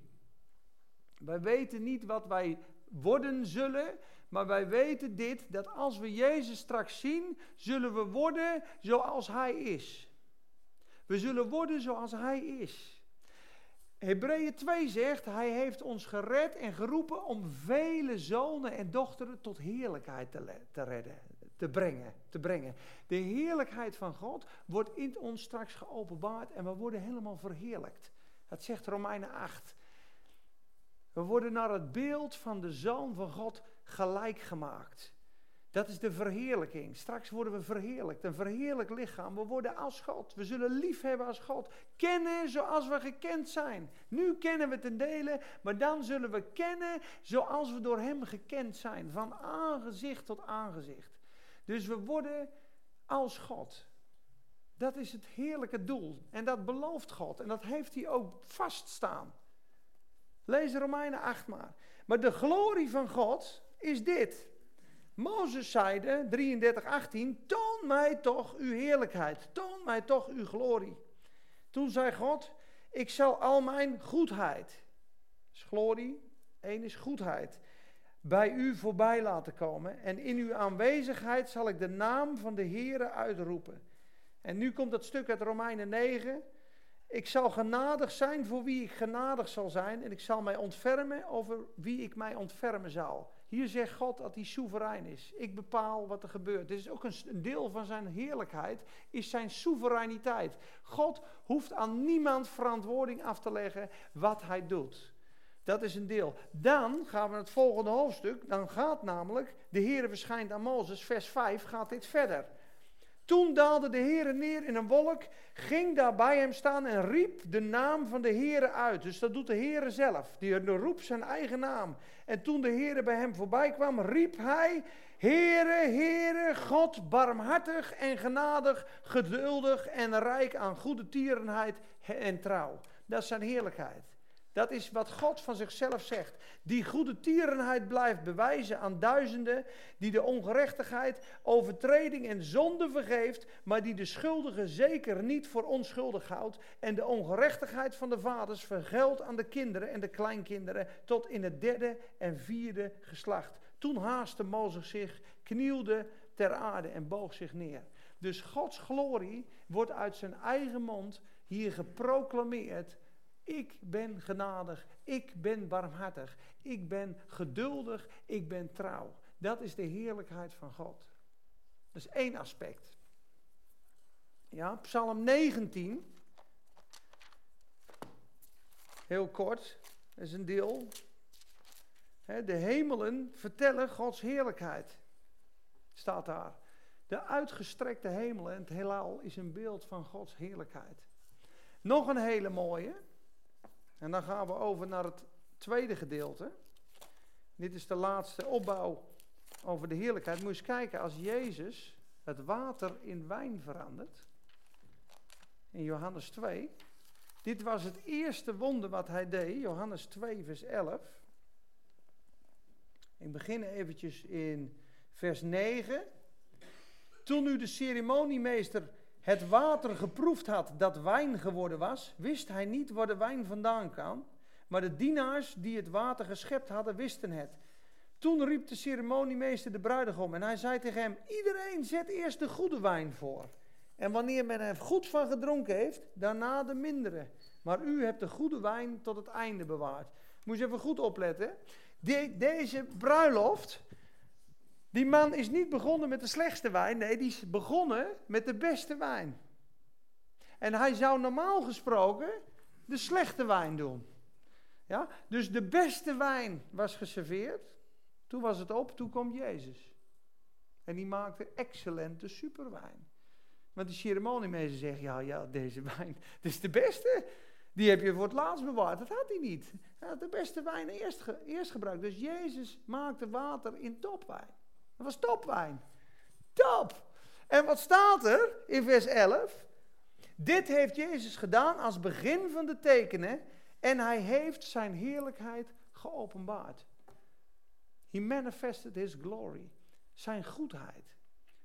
Wij weten niet wat wij worden zullen, maar wij weten dit, dat als we Jezus straks zien, zullen we worden zoals Hij is. We zullen worden zoals Hij is. Hebreeën 2 zegt, hij heeft ons gered en geroepen om vele zonen en dochteren tot heerlijkheid te, te redden, te brengen, te brengen. De heerlijkheid van God wordt in ons straks geopenbaard en we worden helemaal verheerlijkt. Dat zegt Romeinen 8. We worden naar het beeld van de Zoon van God gelijk gemaakt. Dat is de verheerlijking. Straks worden we verheerlijkt. Een verheerlijk lichaam. We worden als God. We zullen lief hebben als God. Kennen zoals we gekend zijn. Nu kennen we ten dele, maar dan zullen we kennen zoals we door Hem gekend zijn. Van aangezicht tot aangezicht. Dus we worden als God. Dat is het heerlijke doel. En dat belooft God. En dat heeft hij ook vaststaan. Lees Romeinen 8 maar. Maar de glorie van God is dit. Mozes zeide, 33, 18, toon mij toch uw heerlijkheid, toon mij toch uw glorie. Toen zei God, ik zal al mijn goedheid, is glorie, één is goedheid, bij u voorbij laten komen. En in uw aanwezigheid zal ik de naam van de Heere uitroepen. En nu komt dat stuk uit Romeinen 9. Ik zal genadig zijn voor wie ik genadig zal zijn. En ik zal mij ontfermen over wie ik mij ontfermen zal. Hier zegt God dat hij soeverein is. Ik bepaal wat er gebeurt. Dit is ook een deel van zijn heerlijkheid, is zijn soevereiniteit. God hoeft aan niemand verantwoording af te leggen wat hij doet. Dat is een deel. Dan gaan we naar het volgende hoofdstuk. Dan gaat namelijk, de Heer verschijnt aan Mozes, vers 5, gaat dit verder. Toen daalde de Heer neer in een wolk, ging daar bij hem staan en riep de naam van de Heer uit. Dus dat doet de Heer zelf. Die roept zijn eigen naam. En toen de Heer bij hem voorbij kwam, riep hij Heere, Heere, God, barmhartig en genadig, geduldig en rijk aan goede tierenheid en trouw. Dat is zijn heerlijkheid. Dat is wat God van zichzelf zegt. Die goede tierenheid blijft bewijzen aan duizenden, die de ongerechtigheid, overtreding en zonde vergeeft, maar die de schuldigen zeker niet voor onschuldig houdt en de ongerechtigheid van de vaders vergeldt aan de kinderen en de kleinkinderen tot in het derde en vierde geslacht. Toen haastte Mozes zich, knielde ter aarde en boog zich neer. Dus Gods glorie wordt uit zijn eigen mond hier geproclameerd ik ben genadig, ik ben barmhartig, ik ben geduldig, ik ben trouw. Dat is de heerlijkheid van God. Dat is één aspect. Ja, Psalm 19. Heel kort, dat is een deel. De hemelen vertellen Gods heerlijkheid. Staat daar. De uitgestrekte hemelen en het heelal is een beeld van Gods heerlijkheid. Nog een hele mooie. En dan gaan we over naar het tweede gedeelte. Dit is de laatste opbouw over de heerlijkheid. Moet je eens kijken, als Jezus het water in wijn verandert, in Johannes 2, dit was het eerste wonder wat hij deed, Johannes 2, vers 11. Ik begin eventjes in vers 9. Toen nu de ceremoniemeester het water geproefd had dat wijn geworden was, wist hij niet waar de wijn vandaan kwam. Maar de dienaars die het water geschept hadden, wisten het. Toen riep de ceremoniemeester de bruidegom en hij zei tegen hem: Iedereen zet eerst de goede wijn voor. En wanneer men er goed van gedronken heeft, daarna de mindere. Maar u hebt de goede wijn tot het einde bewaard. Moet je even goed opletten. deze bruiloft die man is niet begonnen met de slechtste wijn, nee, die is begonnen met de beste wijn. En hij zou normaal gesproken de slechte wijn doen. Ja? Dus de beste wijn was geserveerd. Toen was het op, toen kwam Jezus. En die maakte excellente superwijn. Want de ceremoniemeester zegt, ja, ja, deze wijn, dit is de beste. Die heb je voor het laatst bewaard. Dat had hij niet. Hij had de beste wijn eerst, eerst gebruikt. Dus Jezus maakte water in topwijn. Dat was topwijn. Top! En wat staat er in vers 11? Dit heeft Jezus gedaan als begin van de tekenen en hij heeft zijn heerlijkheid geopenbaard. He manifested his glory, zijn goedheid.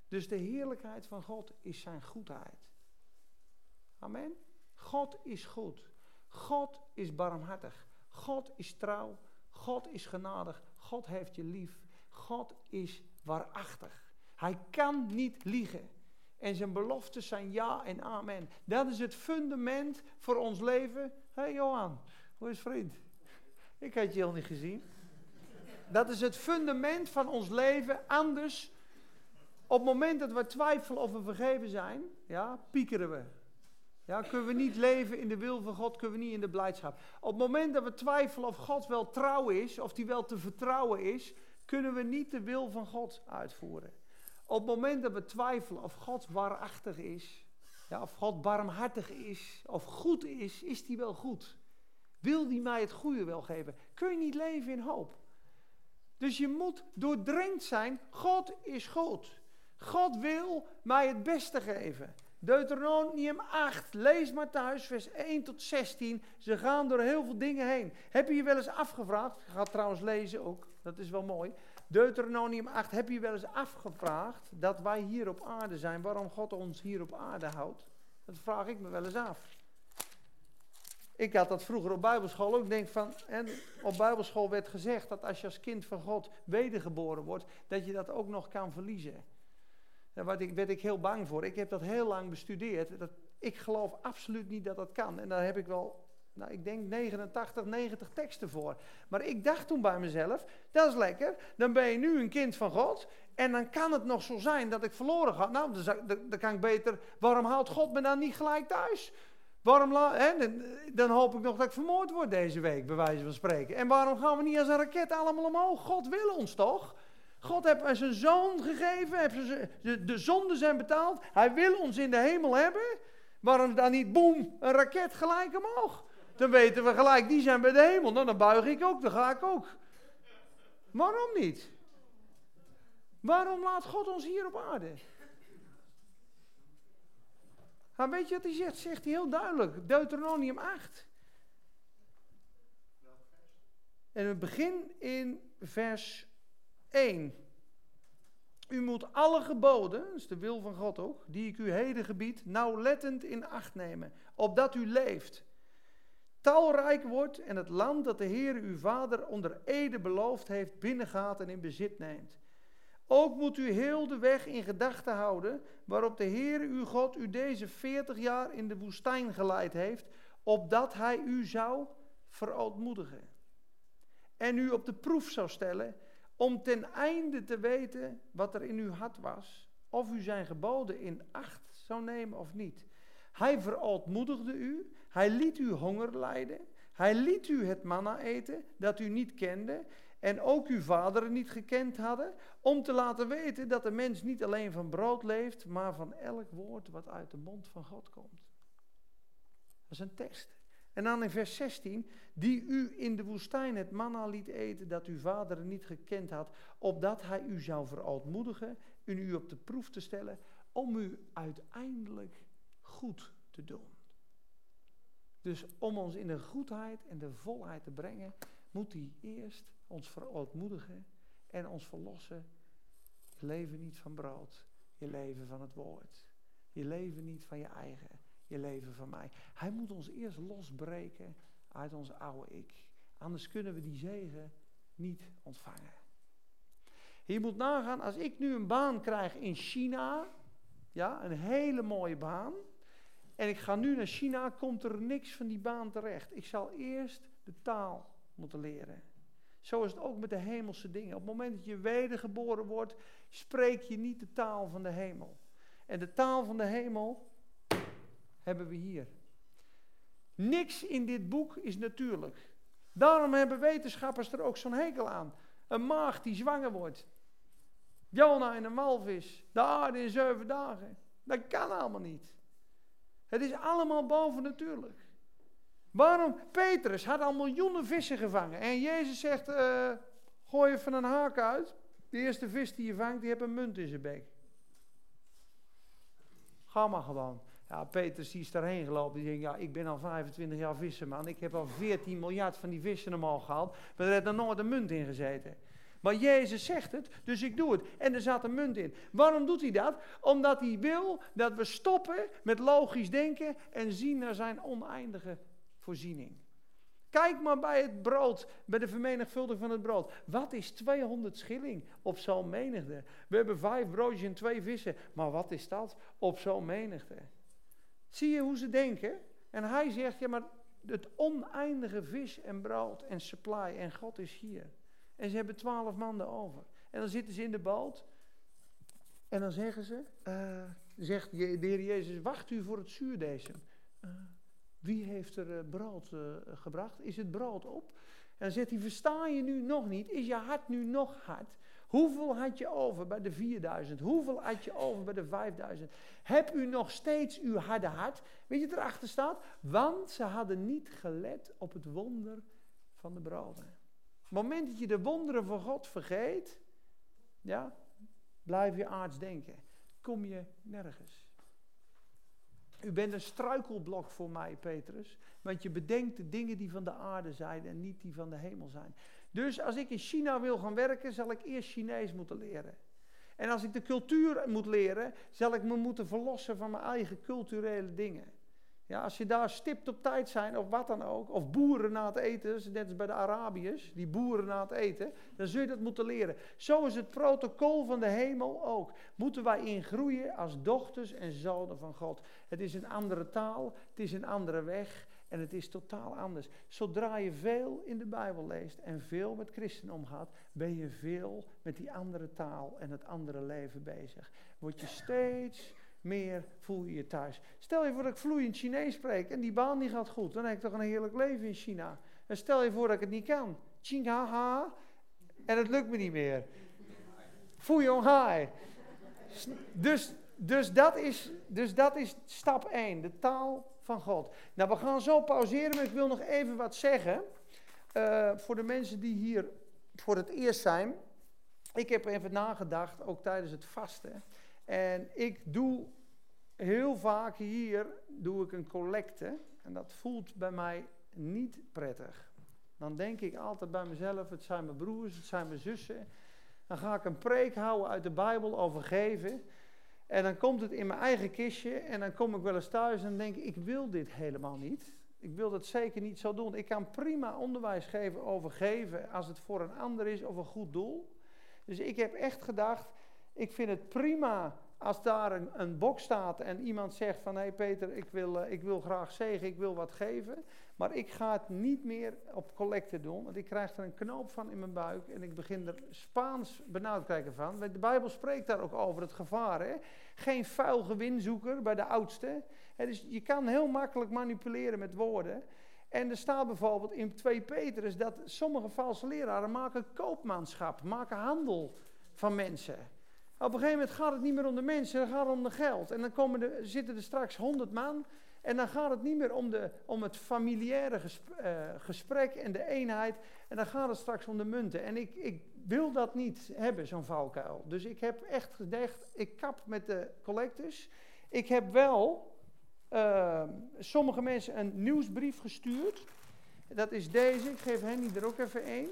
Dus de heerlijkheid van God is zijn goedheid. Amen. God is goed. God is barmhartig. God is trouw. God is genadig. God heeft je lief. God is waarachtig. Hij kan niet liegen. En zijn beloftes zijn ja en amen. Dat is het fundament voor ons leven. Hé hey Johan, hoe is vriend? Ik had je al niet gezien. Dat is het fundament van ons leven. Anders, op het moment dat we twijfelen of we vergeven zijn, ja, piekeren we. Ja, kunnen we niet leven in de wil van God, kunnen we niet in de blijdschap. Op het moment dat we twijfelen of God wel trouw is, of hij wel te vertrouwen is, kunnen we niet de wil van God uitvoeren. Op het moment dat we twijfelen of God waarachtig is, ja, of God barmhartig is, of goed is, is hij wel goed? Wil hij mij het goede wel geven? Kun je niet leven in hoop? Dus je moet doordrenkt zijn, God is goed. God wil mij het beste geven. Deuteronomium 8, lees maar thuis, vers 1 tot 16. Ze gaan door heel veel dingen heen. Heb je je wel eens afgevraagd? Ik ga trouwens lezen ook, dat is wel mooi. Deuteronomium 8, heb je wel eens afgevraagd dat wij hier op aarde zijn, waarom God ons hier op aarde houdt? Dat vraag ik me wel eens af. Ik had dat vroeger op Bijbelschool ook. Denk van, en op Bijbelschool werd gezegd dat als je als kind van God wedergeboren wordt, dat je dat ook nog kan verliezen. Daar werd ik, werd ik heel bang voor. Ik heb dat heel lang bestudeerd. Dat, ik geloof absoluut niet dat dat kan. En daar heb ik wel, nou, ik denk 89, 90 teksten voor. Maar ik dacht toen bij mezelf, dat is lekker. Dan ben je nu een kind van God. En dan kan het nog zo zijn dat ik verloren ga. Nou, dan, kan ik beter, waarom haalt God me dan niet gelijk thuis? Waarom, hè, dan, dan, hoop ik nog dat ik vermoord word deze week, bij wijze van spreken. En waarom gaan we niet als een raket allemaal omhoog? God wil ons toch? God heeft zijn zoon gegeven, de, de zonden zijn betaald. Hij wil ons in de hemel hebben. Waarom dan niet, boem, een raket gelijk omhoog? Dan weten we gelijk, die zijn bij de hemel. Nou, dan buig ik ook, dan ga ik ook. Waarom niet? Waarom laat God ons hier op aarde? Maar weet je wat hij zegt? Zegt hij heel duidelijk. Deuteronomium 8. En we beginnen in vers 1. U moet alle geboden, dat is de wil van God ook, die ik u heden gebied, nauwlettend in acht nemen, opdat u leeft. Talrijk wordt en het land dat de Heer uw vader onder ede beloofd heeft, binnengaat en in bezit neemt. Ook moet u heel de weg in gedachten houden waarop de Heer uw God u deze 40 jaar in de woestijn geleid heeft, opdat hij u zou verootmoedigen. En u op de proef zou stellen om ten einde te weten wat er in uw hart was, of u zijn geboden in acht zou nemen of niet. Hij verootmoedigde u, hij liet u honger lijden, hij liet u het manna eten dat u niet kende en ook uw vaderen niet gekend hadden, om te laten weten dat de mens niet alleen van brood leeft, maar van elk woord wat uit de mond van God komt. Dat is een tekst. En dan in vers 16, die u in de woestijn het manna liet eten dat uw vader niet gekend had, opdat hij u zou verootmoedigen en u op de proef te stellen, om u uiteindelijk goed te doen. Dus om ons in de goedheid en de volheid te brengen, moet hij eerst ons verootmoedigen en ons verlossen. Je leven niet van brood, je leven van het woord. Je leven niet van je eigen, je leven van mij. Hij moet ons eerst losbreken uit ons oude ik. Anders kunnen we die zegen niet ontvangen. Je moet nagaan, als ik nu een baan krijg in China, ja, een hele mooie baan, en ik ga nu naar China, komt er niks van die baan terecht. Ik zal eerst de taal moeten leren. Zo is het ook met de hemelse dingen. Op het moment dat je wedergeboren wordt, spreek je niet de taal van de hemel. En de taal van de hemel hebben we hier. Niks in dit boek is natuurlijk. Daarom hebben wetenschappers er ook zo'n hekel aan. Een maag die zwanger wordt. Jona in een walvis. De aarde in zeven dagen. Dat kan allemaal niet. Het is allemaal bovennatuurlijk. Waarom? Petrus had al miljoenen vissen gevangen. En Jezus zegt, uh, gooi even een haak uit. De eerste vis die je vangt, die heeft een munt in zijn bek. Ga maar gewoon. Ja, Petrus die is daarheen gelopen. Die denkt, ja, ik ben al 25 jaar visserman. Ik heb al 14 miljard van die vissen omhoog gehaald. Maar er heeft er nooit een munt in gezeten. Maar Jezus zegt het, dus ik doe het. En er zat een munt in. Waarom doet hij dat? Omdat hij wil dat we stoppen met logisch denken en zien naar zijn oneindige voorziening. Kijk maar bij het brood, bij de vermenigvuldiging van het brood. Wat is 200 schilling op zo'n menigte? We hebben vijf broodjes en twee vissen. Maar wat is dat op zo'n menigte? Zie je hoe ze denken? En hij zegt, ja maar het oneindige vis en brood en supply en God is hier. En ze hebben twaalf mannen over. En dan zitten ze in de boot. En dan zeggen ze, uh, zegt de Heer Jezus, wacht u voor het zuurdesem. Uh, wie heeft er uh, brood gebracht? Is het brood op? En dan zegt hij, versta je nu nog niet? Is je hart nu nog hard? Hoeveel had je over bij de 4000? Hoeveel had je over bij de 5000? Heb u nog steeds uw harde hart? Weet je erachter staat? Want ze hadden niet gelet op het wonder van de broden. Het moment dat je de wonderen van God vergeet, ja, blijf je aards denken. Kom je nergens. U bent een struikelblok voor mij, Petrus. Want je bedenkt de dingen die van de aarde zijn en niet die van de hemel zijn. Dus als ik in China wil gaan werken, zal ik eerst Chinees moeten leren. En als ik de cultuur moet leren, zal ik me moeten verlossen van mijn eigen culturele dingen. Ja, als je daar stipt op tijd zijn, of wat dan ook, of boeren na het eten, net als bij de Arabiërs, die boeren na het eten, dan zul je dat moeten leren. Zo is het protocol van de hemel ook. Moeten wij in groeien als dochters en zonen van God. Het is een andere taal, het is een andere weg, en het is totaal anders. Zodra je veel in de Bijbel leest en veel met christenen omgaat, ben je veel met die andere taal en het andere leven bezig. Word je steeds meer, voel je je thuis. Stel je voor dat ik vloeiend Chinees spreek en die baan die gaat goed. Dan heb ik toch een heerlijk leven in China. En stel je voor dat ik het niet kan. ha En het lukt me niet meer. Voel hai. Dus, dus, dat is, dus dat is stap 1. De taal van God. Nou, we gaan zo pauzeren, maar ik wil nog even wat zeggen. Uh, voor de mensen die hier voor het eerst zijn. ik heb even nagedacht, ook tijdens het vasten. En ik doe heel vaak hier doe ik een collecte. En dat voelt bij mij niet prettig. Dan denk ik altijd bij mezelf, het zijn mijn broers, het zijn mijn zussen. Dan ga ik een preek houden uit de Bijbel over geven. En dan komt het in mijn eigen kistje en dan kom ik wel eens thuis en denk ik, ik wil dit helemaal niet. Ik wil dat zeker niet zo doen. Ik kan prima onderwijs geven over geven als het voor een ander is of een goed doel. Dus ik heb echt gedacht, ik vind het prima als daar een, een box staat en iemand zegt van... hé hey Peter, ik wil, uh, ik wil graag zeggen, ik wil wat geven... maar ik ga het niet meer op collecte doen... want ik krijg er een knoop van in mijn buik... en ik begin er Spaans benauwd kijken van. De Bijbel spreekt daar ook over, het gevaar. Hè? Geen vuil gewinzoeker bij de oudste. Dus je kan heel makkelijk manipuleren met woorden... En er staat bijvoorbeeld in 2 Petrus dat sommige valse leraren maken koopmanschap, maken handel van mensen. Op een gegeven moment gaat het niet meer om de mensen, dan gaat het om de geld. En dan komen er, zitten er straks honderd man. En dan gaat het niet meer om, de, om het familiaire eh, gesprek en de eenheid. En dan gaat het straks om de munten. En ik, ik wil dat niet hebben, zo'n valkuil. Dus ik heb echt gedacht, ik kap met de collectors. Ik heb wel uh, sommige mensen een nieuwsbrief gestuurd. Dat is deze, ik geef Henny er ook even één.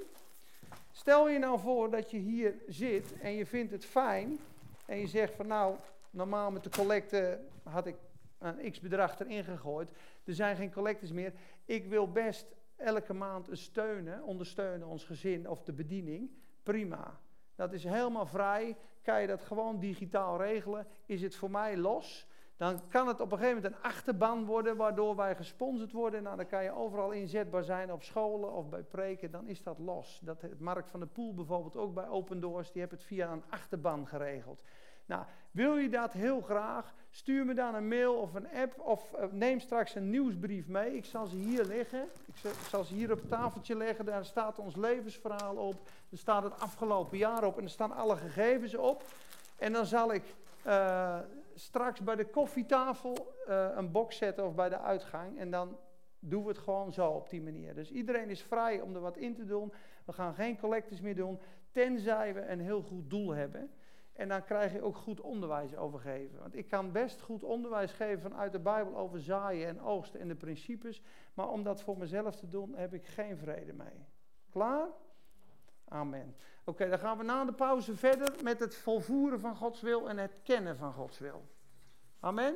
Stel je nou voor dat je hier zit en je vindt het fijn en je zegt van nou, normaal met de collecte had ik een x bedrag erin gegooid. Er zijn geen collectes meer. Ik wil best elke maand steunen, ondersteunen ons gezin of de bediening. Prima. Dat is helemaal vrij. Kan je dat gewoon digitaal regelen? Is het voor mij los? Dan kan het op een gegeven moment een achterban worden waardoor wij gesponsord worden. Nou, dan kan je overal inzetbaar zijn op scholen of bij preken, dan is dat los. Dat het Mark van der Poel bijvoorbeeld ook bij Open Doors, die heeft het via een achterban geregeld. Nou, wil je dat heel graag? Stuur me dan een mail of een app of uh, neem straks een nieuwsbrief mee. Ik zal ze hier leggen. Ik zal ze hier op het tafeltje leggen. Daar staat ons levensverhaal op. Er staat het afgelopen jaar op en er staan alle gegevens op. En dan zal ik uh, straks bij de koffietafel uh, een box zetten of bij de uitgang. En dan doen we het gewoon zo op die manier. Dus iedereen is vrij om er wat in te doen. We gaan geen collecties meer doen, tenzij we een heel goed doel hebben. En dan krijg je ook goed onderwijs overgeven. Want ik kan best goed onderwijs geven vanuit de Bijbel over zaaien en oogsten en de principes. Maar om dat voor mezelf te doen, heb ik geen vrede mee. Klaar? Amen. Oké, dan gaan we na de pauze verder met het volvoeren van Gods wil en het kennen van Gods wil. Amen.